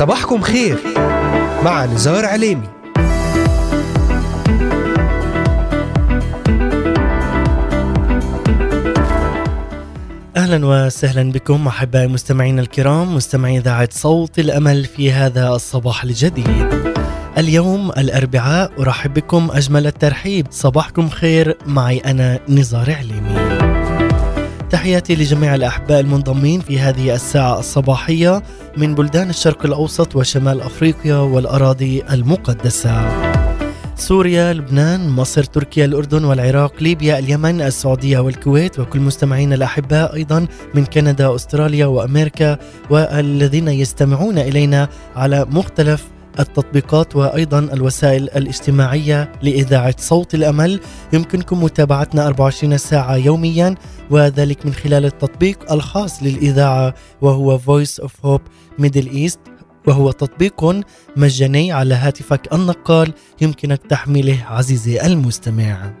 صباحكم خير مع نزار عليمي أهلا وسهلا بكم أحبائي المستمعين الكرام مستمعي إذاعة صوت الأمل في هذا الصباح الجديد. اليوم الأربعاء أرحب بكم أجمل الترحيب صباحكم خير معي أنا نزار عليمي. تحياتي لجميع الأحباء المنضمين في هذه الساعة الصباحية من بلدان الشرق الأوسط وشمال أفريقيا والأراضي المقدسة. سوريا، لبنان، مصر، تركيا، الأردن والعراق، ليبيا، اليمن، السعودية والكويت وكل مستمعينا الأحباء أيضا من كندا، أستراليا وأمريكا والذين يستمعون إلينا على مختلف التطبيقات وأيضا الوسائل الاجتماعية لإذاعة صوت الأمل يمكنكم متابعتنا 24 ساعة يوميا وذلك من خلال التطبيق الخاص للإذاعة وهو Voice of Hope Middle East وهو تطبيق مجاني على هاتفك النقال يمكنك تحميله عزيزي المستمع.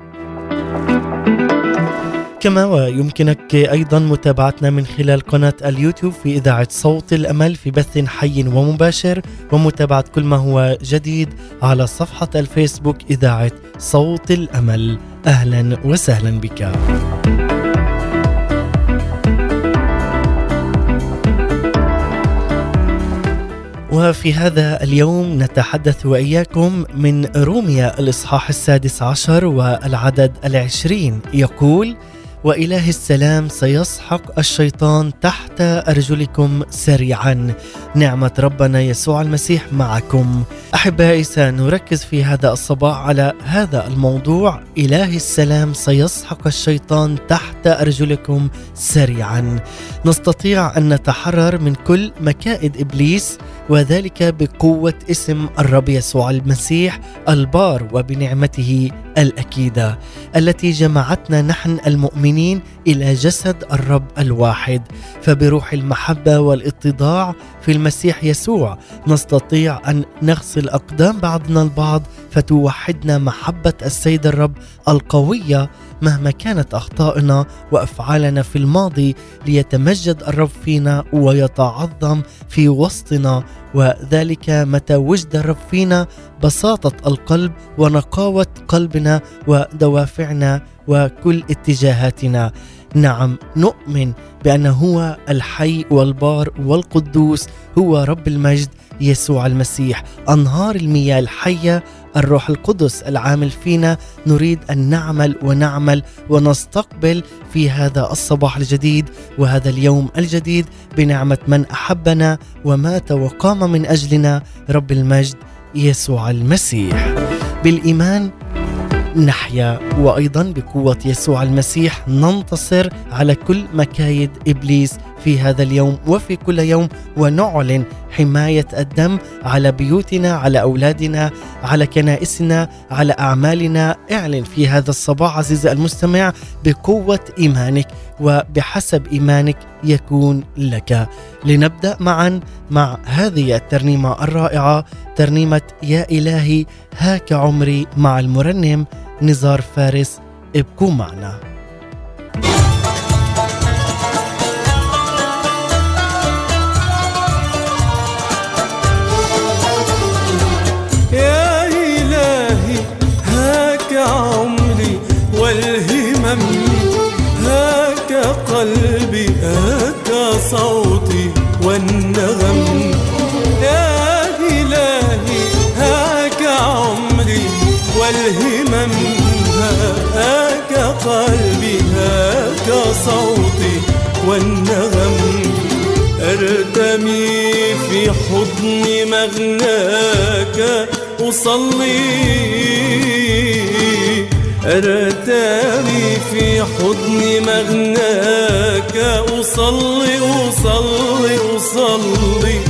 كما ويمكنك أيضا متابعتنا من خلال قناة اليوتيوب في إذاعة صوت الأمل في بث حي ومباشر ومتابعة كل ما هو جديد على صفحة الفيسبوك إذاعة صوت الأمل. أهلا وسهلا بك. وفي هذا اليوم نتحدث وإياكم من روميا الإصحاح السادس عشر والعدد العشرين يقول وإله السلام سيسحق الشيطان تحت أرجلكم سريعا. نعمة ربنا يسوع المسيح معكم. أحبائي سنركز في هذا الصباح على هذا الموضوع. إله السلام سيسحق الشيطان تحت أرجلكم سريعا. نستطيع أن نتحرر من كل مكائد إبليس وذلك بقوة اسم الرب يسوع المسيح البار وبنعمته الأكيدة التي جمعتنا نحن المؤمنين. إلى جسد الرب الواحد. فبروح المحبة والاتضاع في المسيح يسوع نستطيع أن نغسل أقدام بعضنا البعض فتوحدنا محبة السيد الرب القوية مهما كانت أخطائنا وأفعالنا في الماضي ليتمجد الرب فينا ويتعظم في وسطنا. وذلك متى وجد الرب فينا بساطة القلب ونقاوة قلبنا ودوافعنا وكل اتجاهاتنا. نعم نؤمن بأنه هو الحي والبار والقدوس هو رب المجد يسوع المسيح. أنهار المياه الحية الروح القدس العامل فينا نريد أن نعمل ونعمل ونستقبل في هذا الصباح الجديد وهذا اليوم الجديد بنعمة من أحبنا ومات وقام من أجلنا رب المجد يسوع المسيح. بالإيمان نحيا وأيضا بقوة يسوع المسيح ننتصر على كل مكايد إبليس في هذا اليوم وفي كل يوم ونعلن حماية الدم على بيوتنا على أولادنا على كنائسنا على أعمالنا. اعلن في هذا الصباح عزيزي المستمع بقوة إيمانك وبحسب إيمانك يكون لك. لنبدأ معا مع هذه الترنيمة الرائعة ترنيمة يا إلهي هاك عمري مع المرنم نزار فارس ابقوا معنا. يا إلهي هاك عمري والهمم هاك قلبي هاك صوتي والنغم. والهمم هاك قلبي هاك صوتي والنغم. ارتمي في حضن مغناك أصلي. ارتمي في حضن مغناك أصلي أصلي أصلي.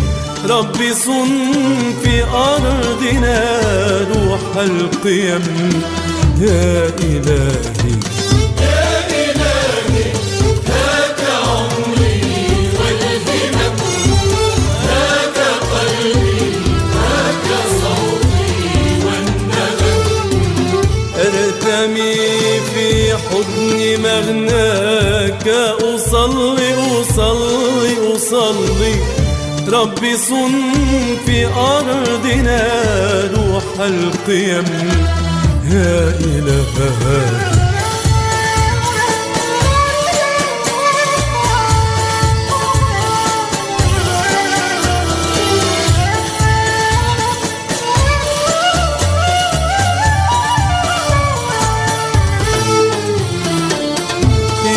ربي صن في أرضنا روح القيم يا إلهي. حضن مغناك. أصلي أصلي أصلي. ربي صن في أرضنا روح القيم. يا إلهي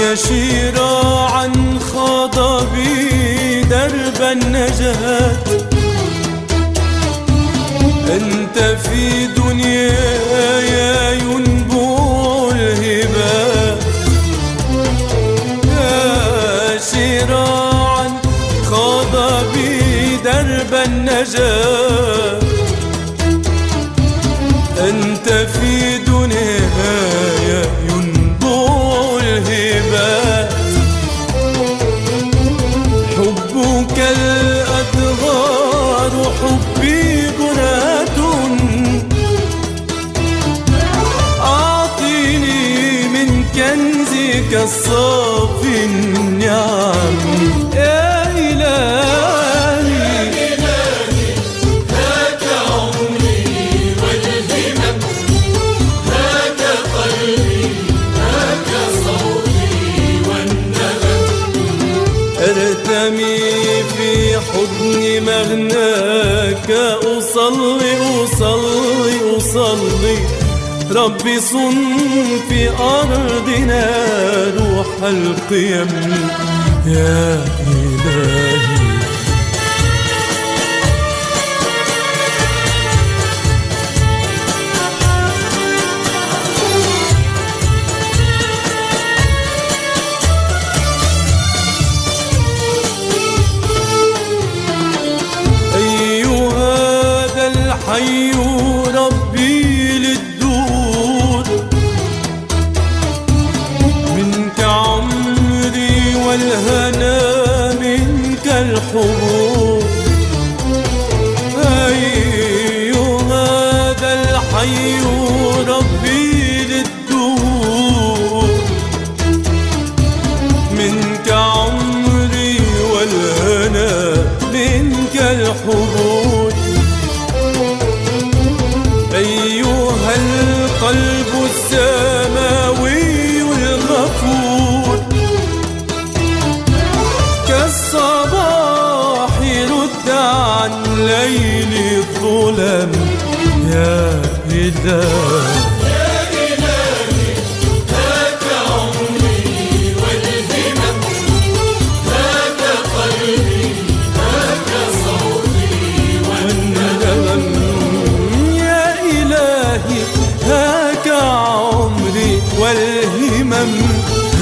يا شيراعا خاض بي درب النجاة. أنت في دنياي ينبوع الهبات يا شراعا خاض بي درب النجاة. الصافي النعم. يا إلهي. ارتمي في حضن مغناك. أصلي أصلي أصلي. ربي صن في أرضنا روح القيم. يا إلهي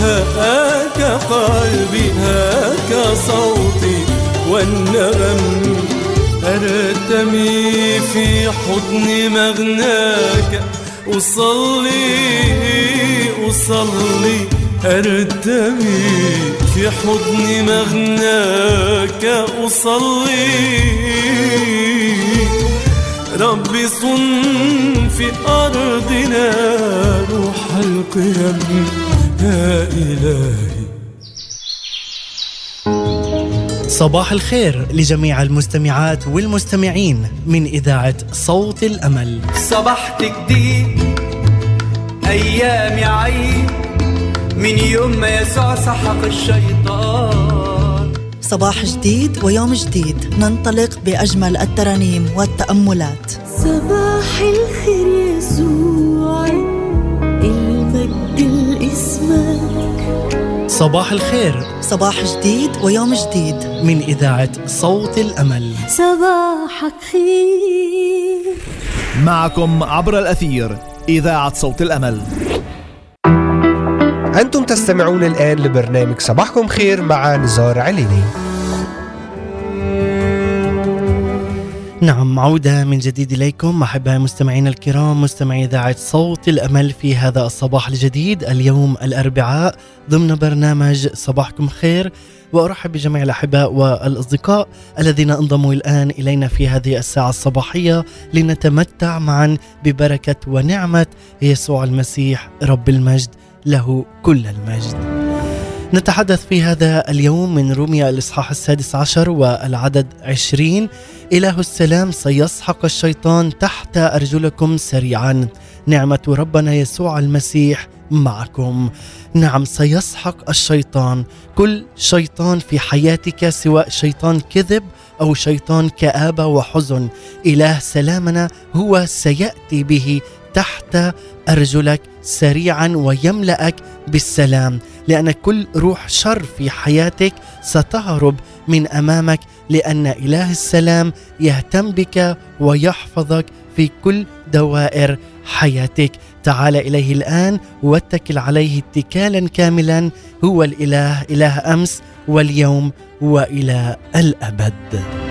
هاك قلبي هاك صوتي والنغم. أرتمي في حضن مغناك. أصلي أصلي. أرتمي في حضن مغناك. أصلي. ربي صن في أرضنا روح القيم. يا إلهي. صباح الخير لجميع المستمعات والمستمعين من إذاعة صوت الأمل. صبحت جديد أيام عيد من يوم ما يسوع سحق الشيطان. صباح جديد ويوم جديد ننطلق بأجمل الترانيم والتأملات. صباح الخير يسوع. صباح الخير. صباح جديد ويوم جديد. من إذاعة صوت الأمل. صباحك خير معكم عبر الأثير إذاعة صوت الأمل. أنتم تستمعون الآن لبرنامج صباحكم خير مع نزار عليني نعم عودة من جديد إليكم أحبائي المستمعين الكرام مستمعي إذاعة صوت الأمل في هذا الصباح الجديد اليوم الأربعاء ضمن برنامج صباحكم خير. وأرحب بجميع الأحباء والأصدقاء الذين انضموا الآن إلينا في هذه الساعة الصباحية لنتمتع معا ببركة ونعمة يسوع المسيح رب المجد له كل المجد. نتحدث في هذا اليوم من روميا الإصحاح السادس عشر والعدد عشرين. إله السلام سيسحق الشيطان تحت أرجلكم سريعا. نعمة ربنا يسوع المسيح معكم. نعم سيسحق الشيطان. كل شيطان في حياتك سواء شيطان كذب أو شيطان كآبة وحزن إله سلامنا هو سيأتي به تحت أرجلك سريعا ويملأك بالسلام لأن كل روح شر في حياتك ستهرب من أمامك لأن إله السلام يهتم بك ويحفظك في كل دوائر حياتك. تعال إليه الآن واتكل عليه اتكالا كاملا هو الإله إله أمس واليوم وإلى الأبد.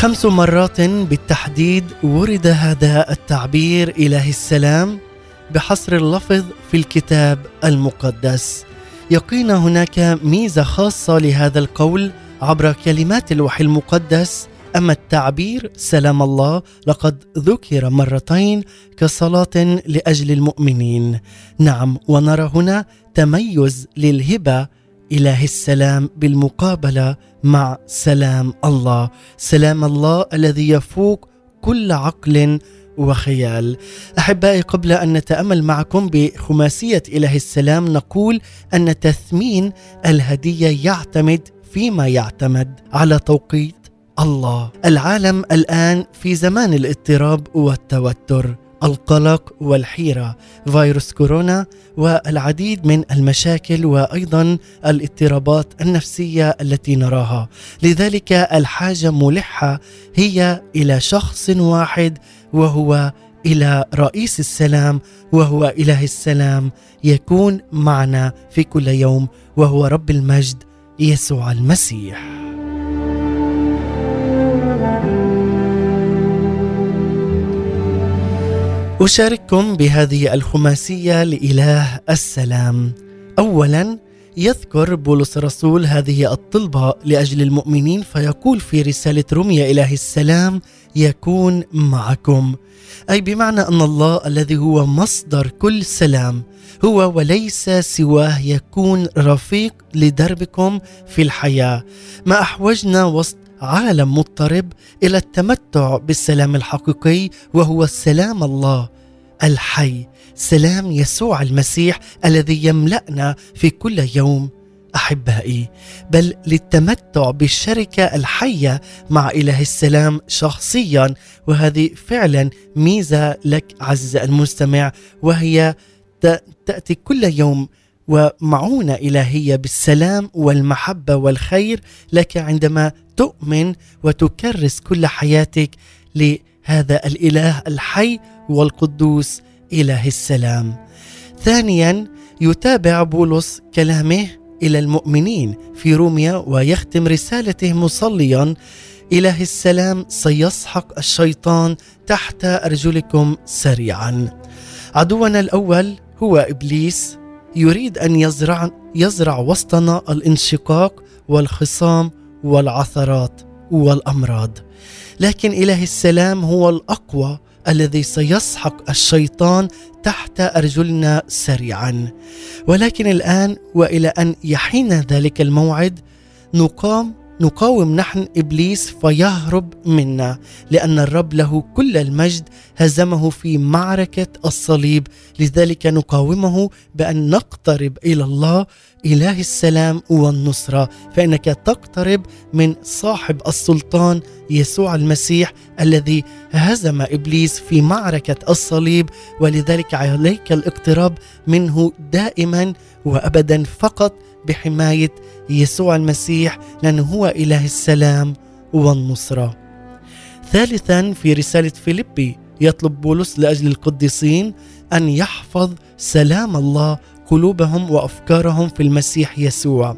خمس مرات بالتحديد ورد هذا التعبير اله السلام بحصر اللفظ في الكتاب المقدس. يقينا هناك ميزة خاصة لهذا القول عبر كلمات الوحي المقدس أما التعبير سلام الله لقد ذكر مرتين كصلاة لأجل المؤمنين. نعم ونرى هنا تميز للهبة إله السلام بالمقابلة مع سلام الله. سلام الله الذي يفوق كل عقل وخيال. أحبائي قبل أن نتأمل معكم بخماسية إله السلام نقول أن تثمين الهدية يعتمد فيما يعتمد على توقيت الله. العالم الآن في زمان الاضطراب والتوتر. القلق والحيرة. فيروس كورونا والعديد من المشاكل وأيضا الاضطرابات النفسية التي نراها. لذلك الحاجة ملحة هي إلى شخص واحد وهو إلى رئيس السلام وهو إله السلام يكون معنا في كل يوم وهو رب المجد يسوع المسيح. أشارككم بهذه الخماسية لإله السلام. أولاً يذكر بولس الرسول هذه الطلبة لأجل المؤمنين فيقول في رسالة روميا إله السلام يكون معكم. أي بمعنى أن الله الذي هو مصدر كل سلام هو وليس سواه يكون رفيق لدربكم في الحياة. ما أحوجنا وسط عالم مضطرب إلى التمتع بالسلام الحقيقي وهو سلام الله الحي سلام يسوع المسيح الذي يملأنا في كل يوم أحبائي. بل للتمتع بالشركة الحية مع إله السلام شخصيا وهذه فعلا ميزة لك عزيزي المستمع وهي تأتي كل يوم ومعونة إلهية بالسلام والمحبة والخير لك عندما تؤمن وتكرس كل حياتك لهذا الإله الحي والقدوس إله السلام. ثانيا يتابع بولس كلامه إلى المؤمنين في روميا ويختم رسالته مصليا إله السلام سيسحق الشيطان تحت أرجلكم سريعا. عدونا الأول هو إبليس يريد أن يزرع يزرع وسطنا الانشقاق والخصام والعثرات والأمراض. لكن اله السلام هو الأقوى الذي سيسحق الشيطان تحت أرجلنا سريعا. ولكن الآن وإلى أن يحين ذلك الموعد نقام نقاوم نحن إبليس فيهرب منا لأن الرب له كل المجد هزمه في معركة الصليب. لذلك نقاومه بأن نقترب إلى الله إله السلام والنصرة. فإنك تقترب من صاحب السلطان يسوع المسيح الذي هزم إبليس في معركة الصليب. ولذلك عليك الاقتراب منه دائما وابدا فقط. بحماية يسوع المسيح لأنه هو إله السلام والنصرة. ثالثا في رسالة فيليبي يطلب بولس لأجل القديسين أن يحفظ سلام الله قلوبهم وأفكارهم في المسيح يسوع.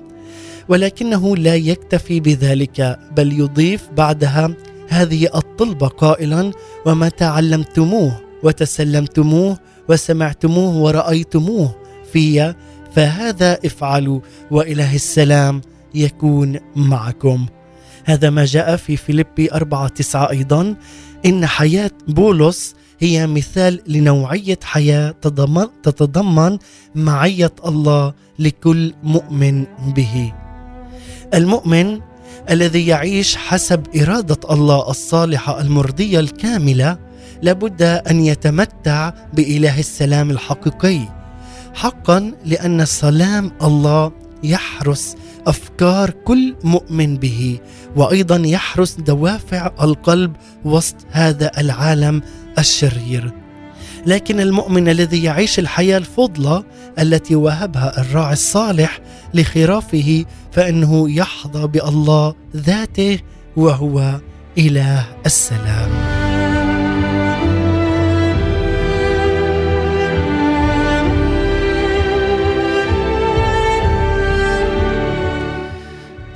ولكنه لا يكتفي بذلك بل يضيف بعدها هذه الطلبة قائلا وما تعلمتموه وتسلمتموه وسمعتموه ورأيتموه في فهذا افعلوا واله السلام يكون معكم. هذا ما جاء في فيليبي أربعة تسعة أيضا. إن حياة بولس هي مثال لنوعية حياة تضمن- تتضمن معية الله لكل مؤمن به. المؤمن الذي يعيش حسب إرادة الله الصالحة المرضية الكاملة لابد أن يتمتع بإله السلام الحقيقي. حقا لأن سلام الله يحرس أفكار كل مؤمن به وأيضا يحرس دوافع القلب وسط هذا العالم الشرير. لكن المؤمن الذي يعيش الحياة الفضلة التي وهبها الراعي الصالح لخرافه فإنه يحظى بألله ذاته وهو إله السلام.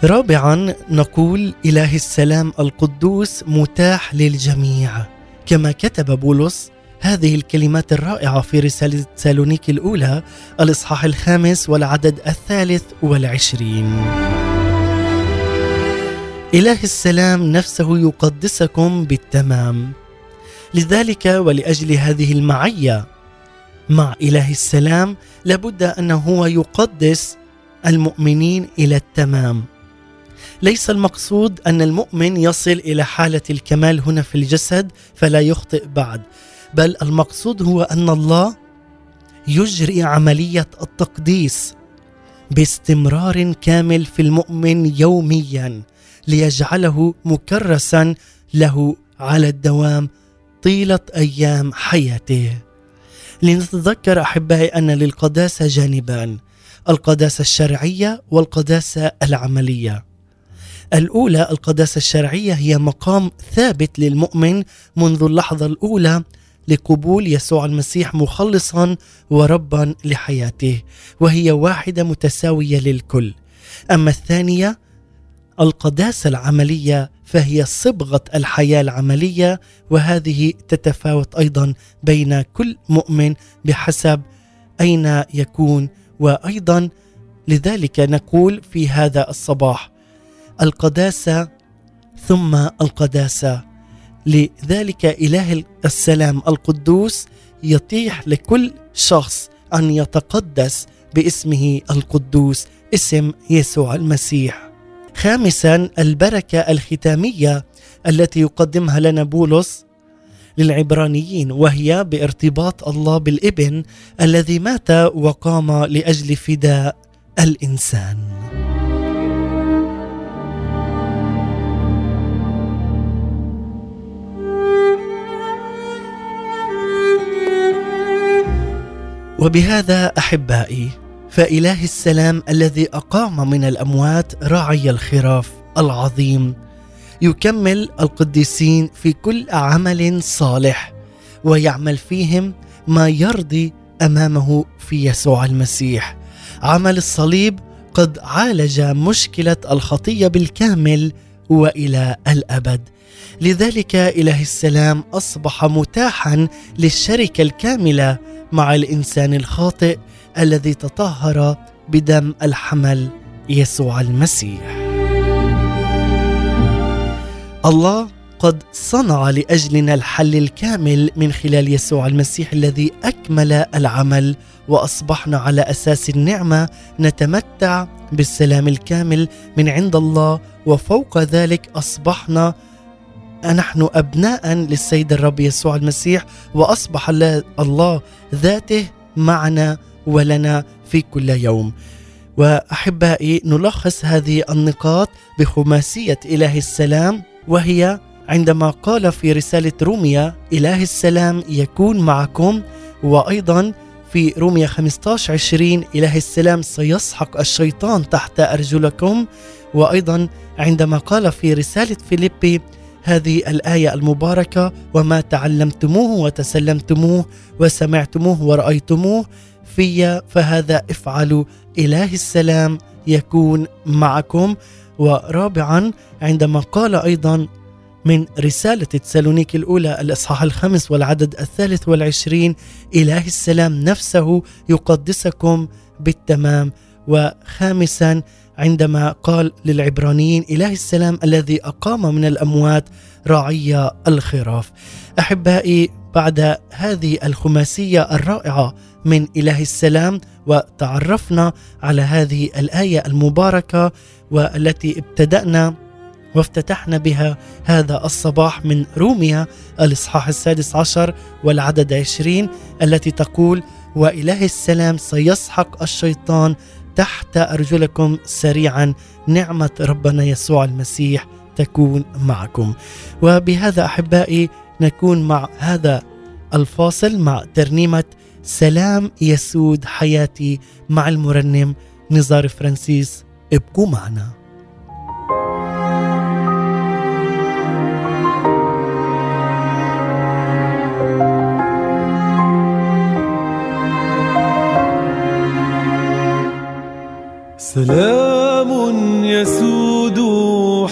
رابعا نقول إله السلام القدوس متاح للجميع. كما كتب بولس هذه الكلمات الرائعة في رسالة سالونيك الأولى الإصحاح الخامس والعدد الثالث والعشرين. إله السلام نفسه يقدسكم بالتمام. لذلك ولأجل هذه المعية مع إله السلام لابد انه هو يقدس المؤمنين إلى التمام. ليس المقصود أن المؤمن يصل إلى حالة الكمال هنا في الجسد فلا يخطئ بعد بل المقصود هو أن الله يجري عملية التقديس باستمرار كامل في المؤمن يوميا ليجعله مكرسا له على الدوام طيلة أيام حياته. لنتذكر أحبائي أن للقداسة جانبان القداسة الشرعية والقداسة العملية. الأولى القداسة الشرعية هي مقام ثابت للمؤمن منذ اللحظة الأولى لقبول يسوع المسيح مخلصا وربا لحياته وهي واحدة متساوية للكل. أما الثانية القداسة العملية فهي صبغة الحياة العملية وهذه تتفاوت أيضا بين كل مؤمن بحسب أين يكون وأيضا لذلك نقول في هذا الصباح القداسة ثم القداسة. لذلك إله السلام القدوس يتيح لكل شخص أن يتقدس باسمه القدوس اسم يسوع المسيح. خامسا البركة الختامية التي يقدمها لنا بولس للعبرانيين وهي بارتباط الله بالابن الذي مات وقام لأجل فداء الإنسان. وبهذا أحبائي فإله السلام الذي أقام من الأموات راعي الخراف العظيم يكمل القديسين في كل عمل صالح ويعمل فيهم ما يرضي أمامه في يسوع المسيح. عمل الصليب قد عالج مشكلة الخطية بالكامل وإلى الأبد. لذلك اله السلام أصبح متاحا للشركة الكاملة مع الإنسان الخاطئ الذي تطهر بدم الحمل يسوع المسيح. الله قد صنع لأجلنا الحل الكامل من خلال يسوع المسيح الذي أكمل العمل وأصبحنا على أساس النعمة نتمتع بالسلام الكامل من عند الله وفوق ذلك أصبحنا نحن أبناء للسيد الرب يسوع المسيح وأصبح الله ذاته معنا ولنا في كل يوم. وأحبائي نلخص هذه النقاط بخماسية إله السلام وهي عندما قال في رسالة روميا إله السلام يكون معكم. وأيضا في روميا 15 20 إله السلام سيسحق الشيطان تحت أرجلكم. وأيضا عندما قال في رسالة فيليبي هذه الآية المباركة وما تعلمتموه وتسلمتموه وسمعتموه ورأيتموه في فهذا افعلوا اله السلام يكون معكم. ورابعا عندما قال أيضا من رسالة تسالونيك الأولى الإصحاح الخامس والعدد الثالث والعشرين إله السلام نفسه يقدسكم بالتمام. وخامسا عندما قال للعبرانيين إله السلام الذي أقام من الأموات راعي الخراف. أحبائي بعد هذه الخماسية الرائعة من إله السلام وتعرفنا على هذه الآية المباركة والتي ابتدأنا وافتتحنا بها هذا الصباح من روميا الإصحاح السادس عشر والعدد عشرين التي تقول وإله السلام سيسحق الشيطان تحت أرجلكم سريعا نعمة ربنا يسوع المسيح تكون معكم. وبهذا أحبائي نكون مع هذا الفاصل مع ترنيمة سلام يسود حياتي مع المرنم نزار فرانسيس. ابقوا معنا. سلام يسود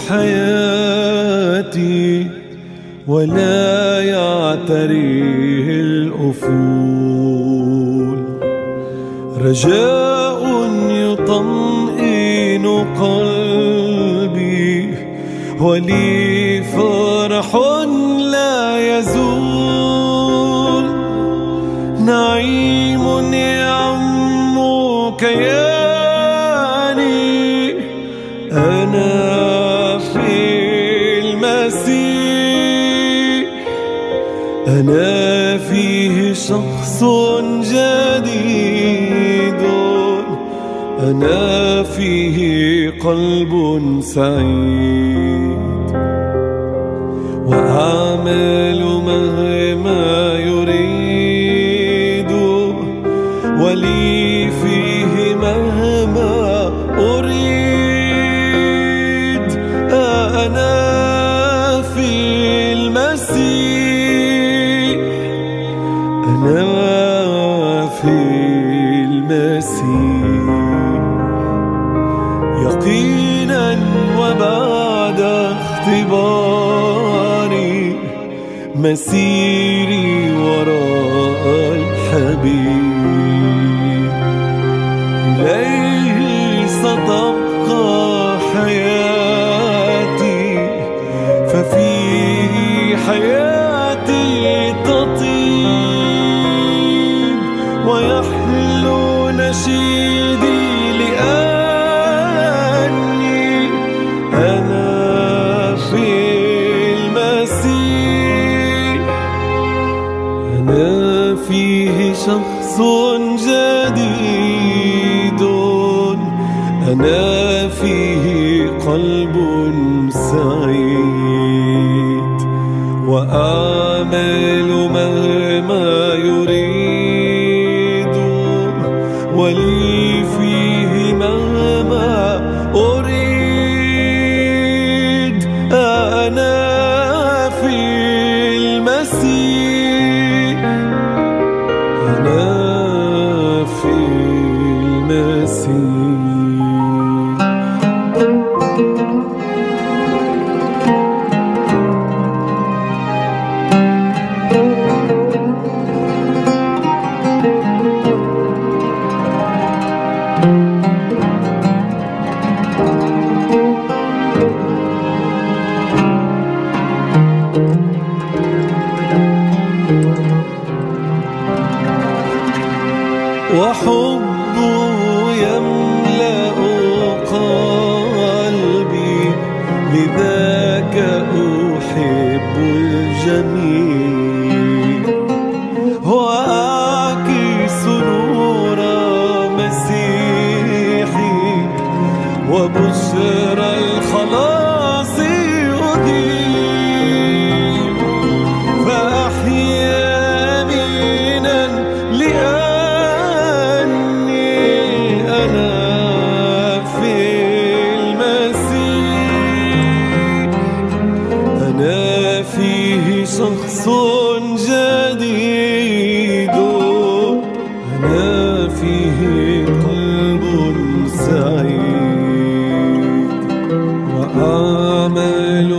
حياتي ولا يعتريه الأفول. رجاء يطمئن قلبي ولي فرح لا يزول. نعيم يعم كياني أنا فيه قلب سعيد. وأعمل مهما يريد. ولي Messi. وأعمل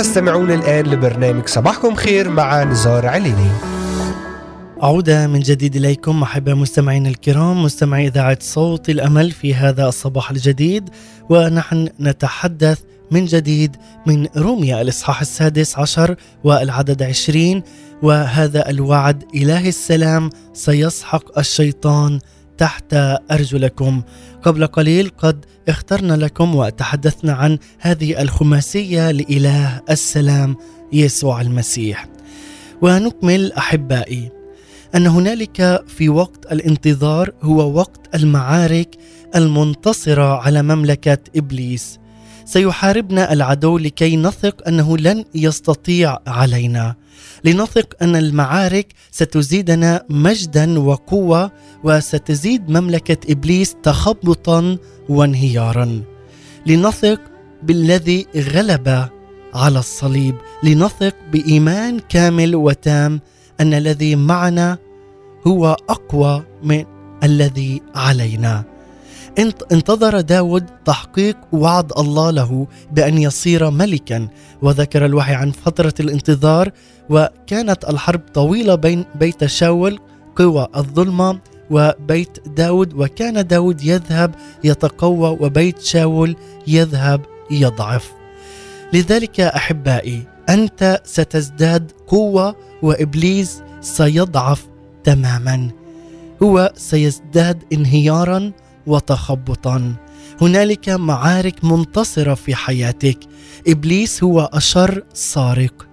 تستمعون الآن لبرنامج صباحكم خير مع نزار عليني. عودة من جديد إليكم أحبة مستمعين الكرام مستمعي إذاعة صوت الأمل في هذا الصباح الجديد ونحن نتحدث من جديد من روميا الإصحاح السادس عشر والعدد عشرين وهذا الوعد إله السلام سيسحق الشيطان تحت أرجلكم. قبل قليل قد اخترنا لكم وتحدثنا عن هذه الخماسية لإله السلام يسوع المسيح. ونكمل أحبائي أن هنالك في وقت الانتظار هو وقت المعارك المنتصرة على مملكة إبليس. سيحاربنا العدو لكي نثق أنه لن يستطيع علينا. لنثق أن المعارك ستزيدنا مجدا وقوة وستزيد مملكة إبليس تخبطا وانهيارا. لنثق بالذي غلب على الصليب. لنثق بإيمان كامل وتام أن الذي معنا هو أقوى من الذي علينا. انتظر داود تحقيق وعد الله له بأن يصير ملكا وذكر الوحي عن فترة الانتظار وكانت الحرب طويلة بين بيت شاول قوى الظلمة وبيت داود وكان داود يذهب يتقوى وبيت شاول يذهب يضعف. لذلك أحبائي أنت ستزداد قوة وإبليس سيضعف تماما. هو سيزداد انهيارا وتخبطا. هنالك معارك منتصرة في حياتك. إبليس هو أشر سارق.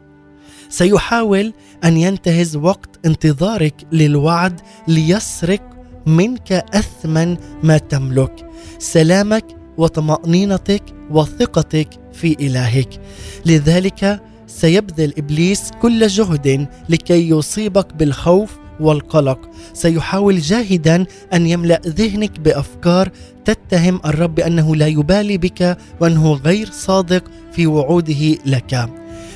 سيحاول أن ينتهز وقت انتظارك للوعد ليسرق منك اثمن ما تملك. سلامك وطمأنينتك وثقتك في إلهك. لذلك سيبذل إبليس كل جهد لكي يصيبك بالخوف والقلق. سيحاول جاهدا أن يملأ ذهنك بأفكار تتهم الرب بأنه لا يبالي بك وأنه غير صادق في وعوده لك.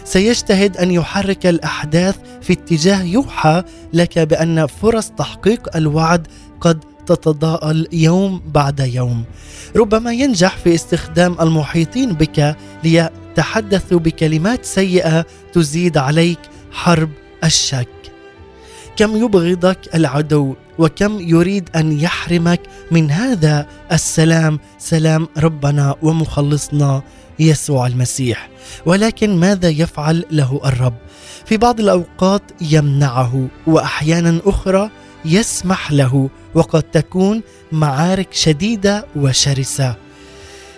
سيجتهد أن يحرك الأحداث في اتجاه يوحى لك بأن فرص تحقيق الوعد قد تتضاءل يوم بعد يوم. ربما ينجح في استخدام المحيطين بك ليتحدثوا بكلمات سيئة تزيد عليك حرب الشك. كم يبغضك العدو وكم يريد أن يحرمك من هذا السلام؟ سلام ربنا ومخلصنا يسوع المسيح. ولكن ماذا يفعل له الرب؟ في بعض الأوقات يمنعه وأحيانا أخرى يسمح له وقد تكون معارك شديدة وشرسة.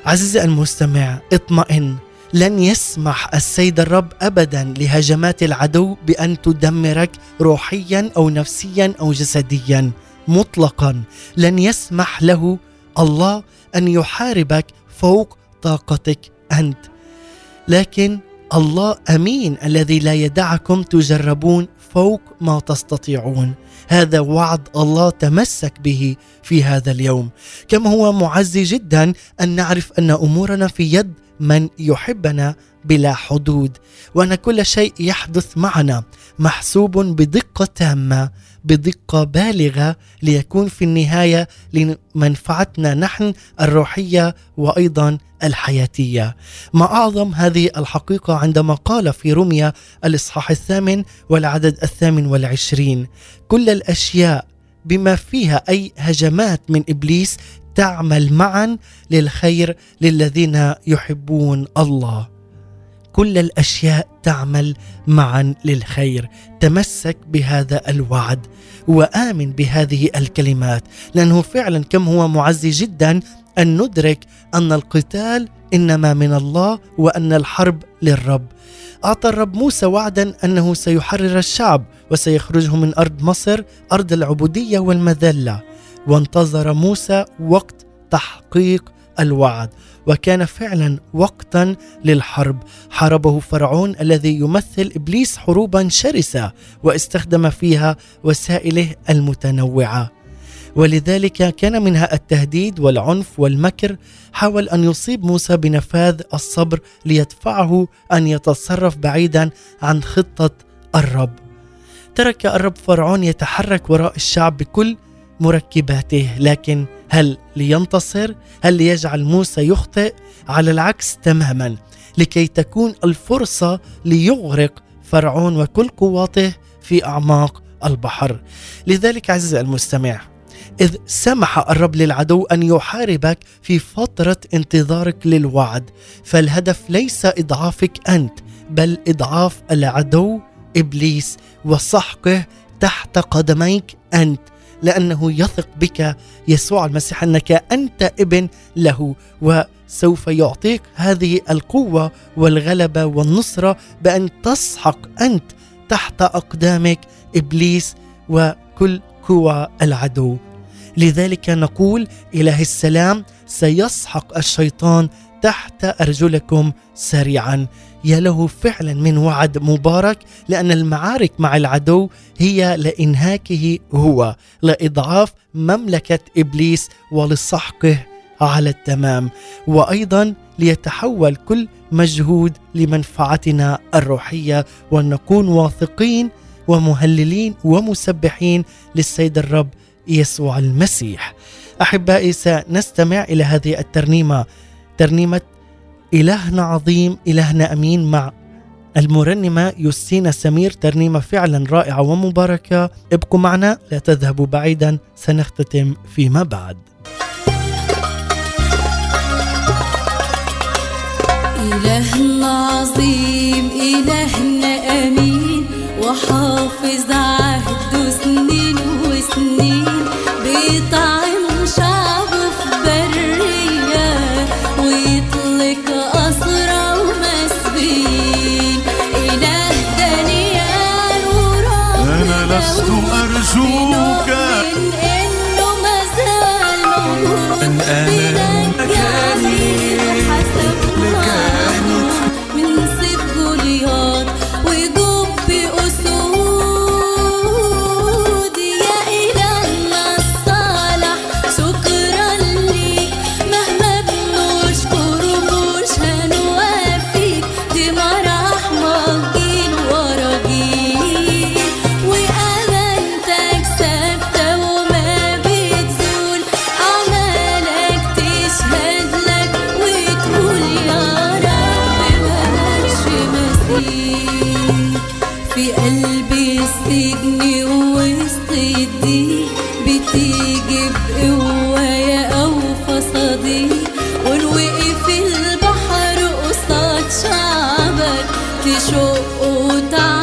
عزيزي المستمع اطمئن. لن يسمح السيد الرب ابدا لهجمات العدو بأن تدمرك روحيا أو نفسيا أو جسديا. مطلقا لن يسمح له الله أن يحاربك فوق طاقتك أنت. لكن الله أمين الذي لا يدعكم تجربون فوق ما تستطيعون. هذا وعد الله تمسك به في هذا اليوم. كما هو معزي جدا أن نعرف أن أمورنا في يد من يحبنا بلا حدود وأن كل شيء يحدث معنا محسوب بدقة تامة بدقة بالغة ليكون في النهاية لمنفعتنا نحن الروحية وأيضا الحياتية. ما أعظم هذه الحقيقة عندما قال في رمية الإصحاح الثامن والعدد الثامن والعشرين: كل الأشياء بما فيها أي هجمات من إبليس تعمل معا للخير للذين يحبون الله. كل الأشياء تعمل معا للخير. تمسك بهذا الوعد وآمن بهذه الكلمات لأنه فعلا كم هو معزي جدا أن ندرك أن القتال إنما من الله وأن الحرب للرب. أعطى الرب موسى وعدا أنه سيحرر الشعب وسيخرجهم من أرض مصر أرض العبودية والمذلة. وانتظر موسى وقت تحقيق الوعد. وكان فعلا وقتا للحرب. حاربه فرعون الذي يمثل إبليس حروبا شرسة واستخدم فيها وسائله المتنوعة. ولذلك كان منها التهديد والعنف والمكر. حاول أن يصيب موسى بنفاذ الصبر ليدفعه أن يتصرف بعيدا عن خطة الرب. ترك الرب فرعون يتحرك وراء الشعب بكل مركباته لكن هل لينتصر؟ هل ليجعل موسى يخطئ؟ على العكس تماما لكي تكون الفرصة ليغرق فرعون وكل قواته في أعماق البحر. لذلك عزيزي المستمع إذ سمح الرب للعدو أن يحاربك في فترة انتظارك للوعد فالهدف ليس إضعافك أنت بل إضعاف العدو إبليس وسحقه تحت قدميك أنت. لأنه يثق بك يسوع المسيح أنك أنت ابن له وسوف يعطيك هذه القوة والغلبة والنصرة بأن تسحق أنت تحت أقدامك إبليس وكل قوى العدو. لذلك نقول إله السلام سيسحق الشيطان تحت أرجلكم سريعا. يا له فعلا من وعد مبارك لأن المعارك مع العدو هي لإنهاكه هو لإضعاف مملكة إبليس ولسحقه على التمام. وأيضا ليتحول كل مجهود لمنفعتنا الروحية. ونكون واثقين ومهللين ومسبحين للسيد الرب يسوع المسيح. أحبائي سنستمع إلى هذه الترنيمة ترنيمة إلهنا عظيم إلهنا أمين مع المرنمة يوستينا سمير ترنيمة فعلا رائعة ومباركة. ابقوا معنا لا تذهبوا بعيدا سنختتم فيما بعد. إلهنا عظيم إلهنا أمين وحافظ عهده o tal.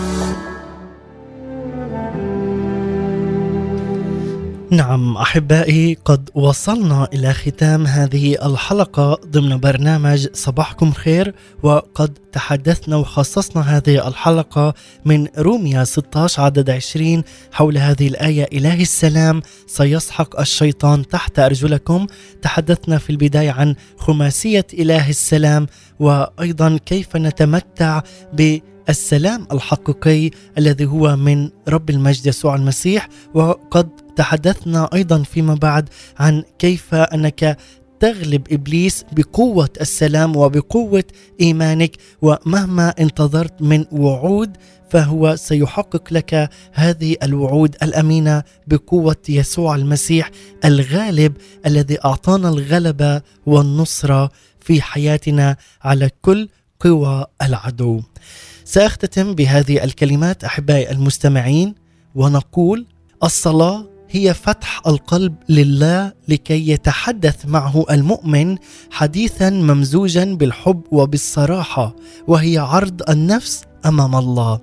نعم أحبائي قد وصلنا إلى ختام هذه الحلقة ضمن برنامج صباحكم خير وقد تحدثنا وخصصنا هذه الحلقة من روميا 16 عدد 20 حول هذه الآية إله السلام سيسحق الشيطان تحت أرجلكم. تحدثنا في البداية عن خماسية إله السلام وأيضا كيف نتمتع ب السلام الحقيقي الذي هو من رب المجد يسوع المسيح. وقد تحدثنا أيضا فيما بعد عن كيف أنك تغلب إبليس بقوة السلام وبقوة إيمانك ومهما انتظرت من وعود فهو سيحقق لك هذه الوعود الأمينة بقوة يسوع المسيح الغالب الذي أعطانا الغلبة والنصرة في حياتنا على كل قوى العدو. سأختتم بهذه الكلمات أحبائي المستمعين ونقول الصلاة هي فتح القلب لله لكي يتحدث معه المؤمن حديثا ممزوجا بالحب وبالصراحة وهي عرض النفس أمام الله.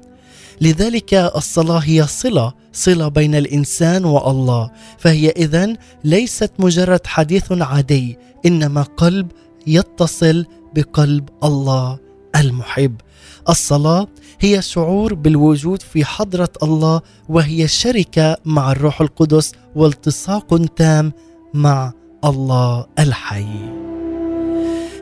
لذلك الصلاة هي صلة صلة بين الإنسان والله فهي إذن ليست مجرد حديث عادي إنما قلب يتصل بقلب الله المحب. الصلاة هي شعور بالوجود في حضرة الله وهي شركة مع الروح القدس والتصاق تام مع الله الحي.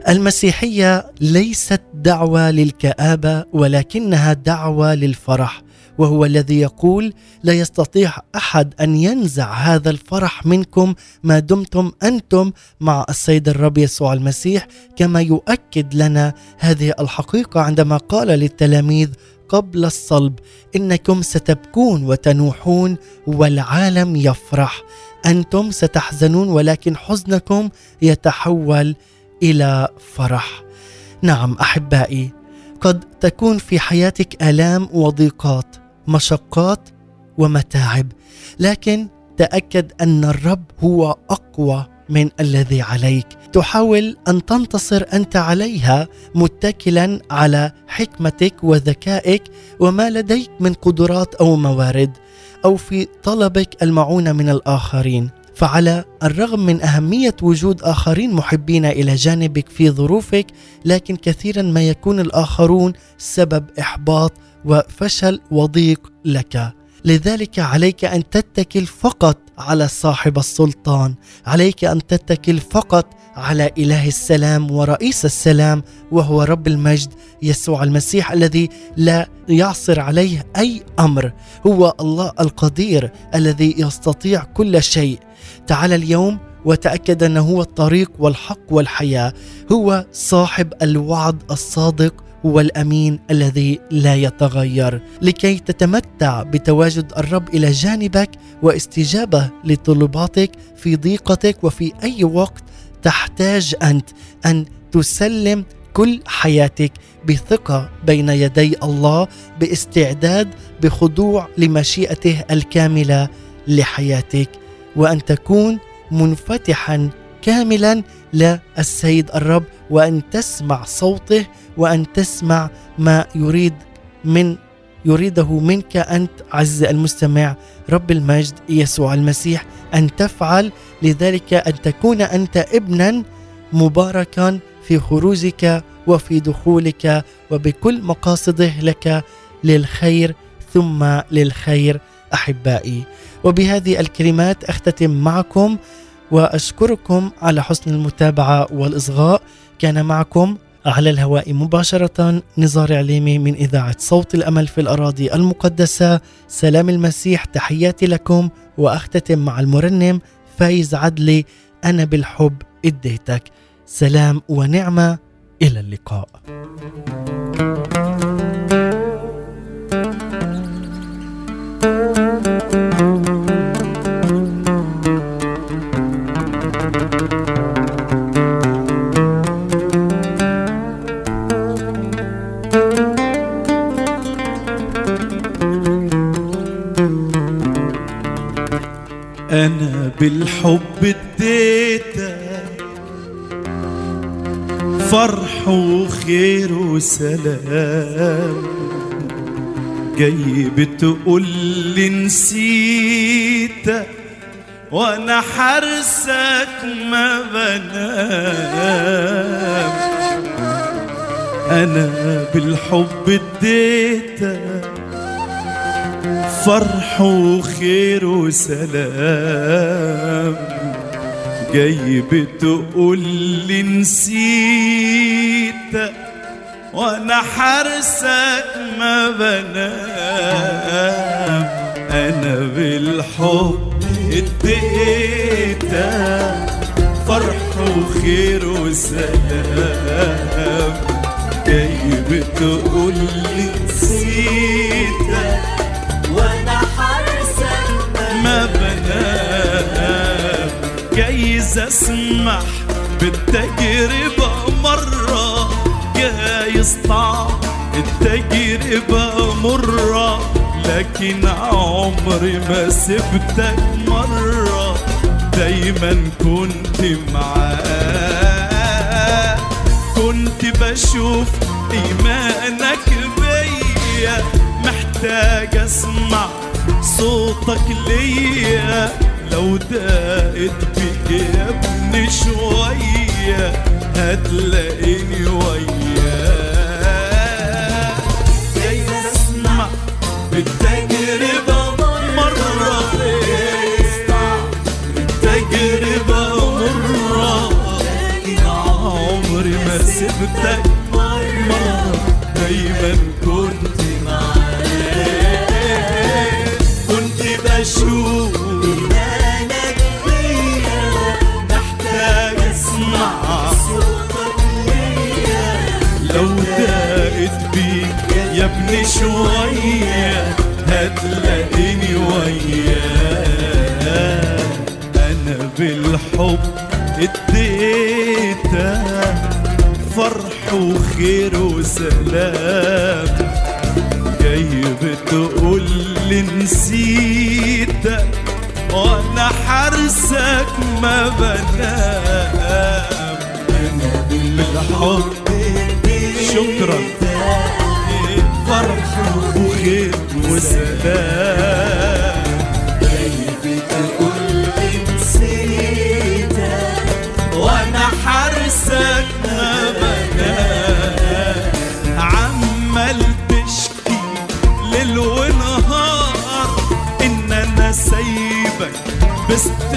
المسيحية ليست دعوة للكآبة ولكنها دعوة للفرح. وهو الذي يقول لا يستطيع أحد أن ينزع هذا الفرح منكم ما دمتم أنتم مع السيد الرب يسوع المسيح كما يؤكد لنا هذه الحقيقة عندما قال للتلاميذ قبل الصلب إنكم ستبكون وتنوحون والعالم يفرح. أنتم ستحزنون ولكن حزنكم يتحول إلى فرح. نعم أحبائي قد تكون في حياتك آلام وضيقات مشقات ومتاعب. لكن تأكد أن الرب هو أقوى من الذي عليك. تحاول أن تنتصر أنت عليها متكلا على حكمتك وذكائك وما لديك من قدرات أو موارد أو في طلبك المعونة من الآخرين. فعلى الرغم من أهمية وجود آخرين محبين إلى جانبك في ظروفك لكن كثيرا ما يكون الآخرون سبب إحباط وفشل وضيق لك. لذلك عليك أن تتكل فقط على صاحب السلطان. عليك أن تتكل فقط على إله السلام ورئيس السلام وهو رب المجد يسوع المسيح الذي لا يعصر عليه أي أمر. هو الله القدير الذي يستطيع كل شيء. تعال اليوم وتأكد أنه هو الطريق والحق والحياة. هو صاحب الوعد الصادق والامين الذي لا يتغير لكي تتمتع بتواجد الرب إلى جانبك واستجابة لطلباتك في ضيقتك وفي أي وقت تحتاج أنت أن تسلم كل حياتك بثقة بين يدي الله باستعداد بخضوع لمشيئته الكاملة لحياتك وأن تكون منفتحا كاملا للسيد الرب وأن تسمع صوته وأن تسمع ما يريد من يريده منك أنت عز المستمع رب المجد يسوع المسيح أن تفعل لذلك أن تكون أنت ابنا مباركا في خروجك وفي دخولك وبكل مقاصده لك للخير ثم للخير أحبائي. وبهذه الكلمات أختتم معكم وأشكركم على حسن المتابعة والإصغاء. كان معكم على الهواء مباشرة نزار عليمي من إذاعة صوت الأمل في الأراضي المقدسة. سلام المسيح تحياتي لكم وأختتم مع المرنم فايز عدلي. أنا بالحب اديتك سلام ونعمة. إلى اللقاء. أنا بالحب اديتك فرح وخير وسلام. جاي بتقول لي نسيتك وأنا حرسك ما بنام. أنا بالحب اديتك فرح وخير وسلام. جاي بتقول لي نسيتك وأنا حرسك ما بنام. أنا بالحب اديتك فرح وخير وسلام. جاي بتقول لي نسيتك جايز اسمح بالتجربة مرة جايز طعم. التجربة مرة لكن عمري ما سبتك مرة. دايما كنت معاه كنت بشوف إيمانك بيا. محتاج أسمع صوتك ليا. لو دقت بيك يا ابني شوية هتلاقيني وياك جاي اسمع بالتجربة مرة بالتجربة مرة عمري ما سبتك مرة دايما فرح وخير وسلام. جاي بتقول لي نسيتك وأنا حارسك ما بنام. أنا بالحب شكرا. فرح وخير وسلام.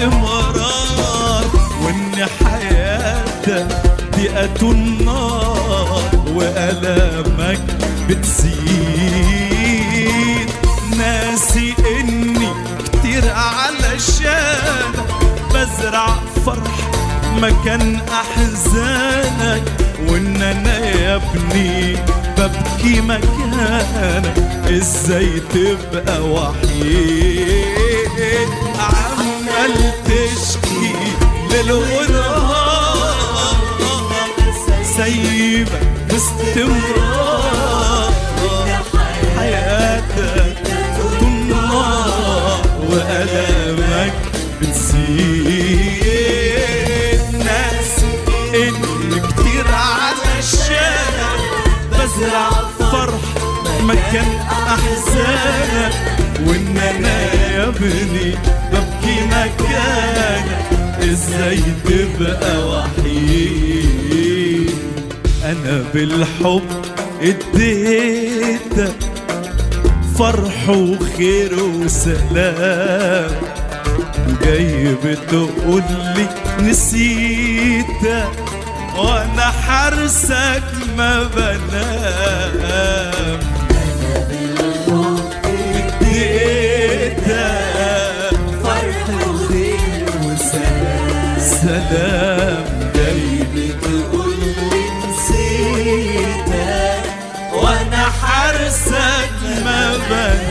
باستمرار وإن حياتك ضيقة النار وألامك بتزيد. ناسي إني كتير علشانك بزرع فرح مكان أحزانك. وإن أنا يا ابني ببكي مكانك إزاي تبقى وحيد؟ ليل ونهار سايبك باستمرار حياتك النار وألامك بتزيد. ناس إن كتير علشانك بزرع فرح مكان أحزانك وإن أنا يا ابني ببكي مكانك. إزاي تبقى وحيد أنا بالحب اديتك فرح وخير وسلام. جاي بتقول لي نسيتك وأنا حارسك ما بنام. سلام جاي بتقول لي نسيتك وأنا حارسك ما بنام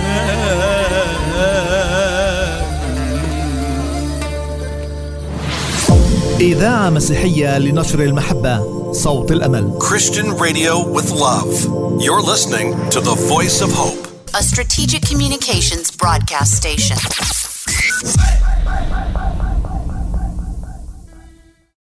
إذاعة مسيحية لنشر المحبة صوت الأمل Christian radio with love. You're listening to the voice of hope. a strategic communications broadcast station.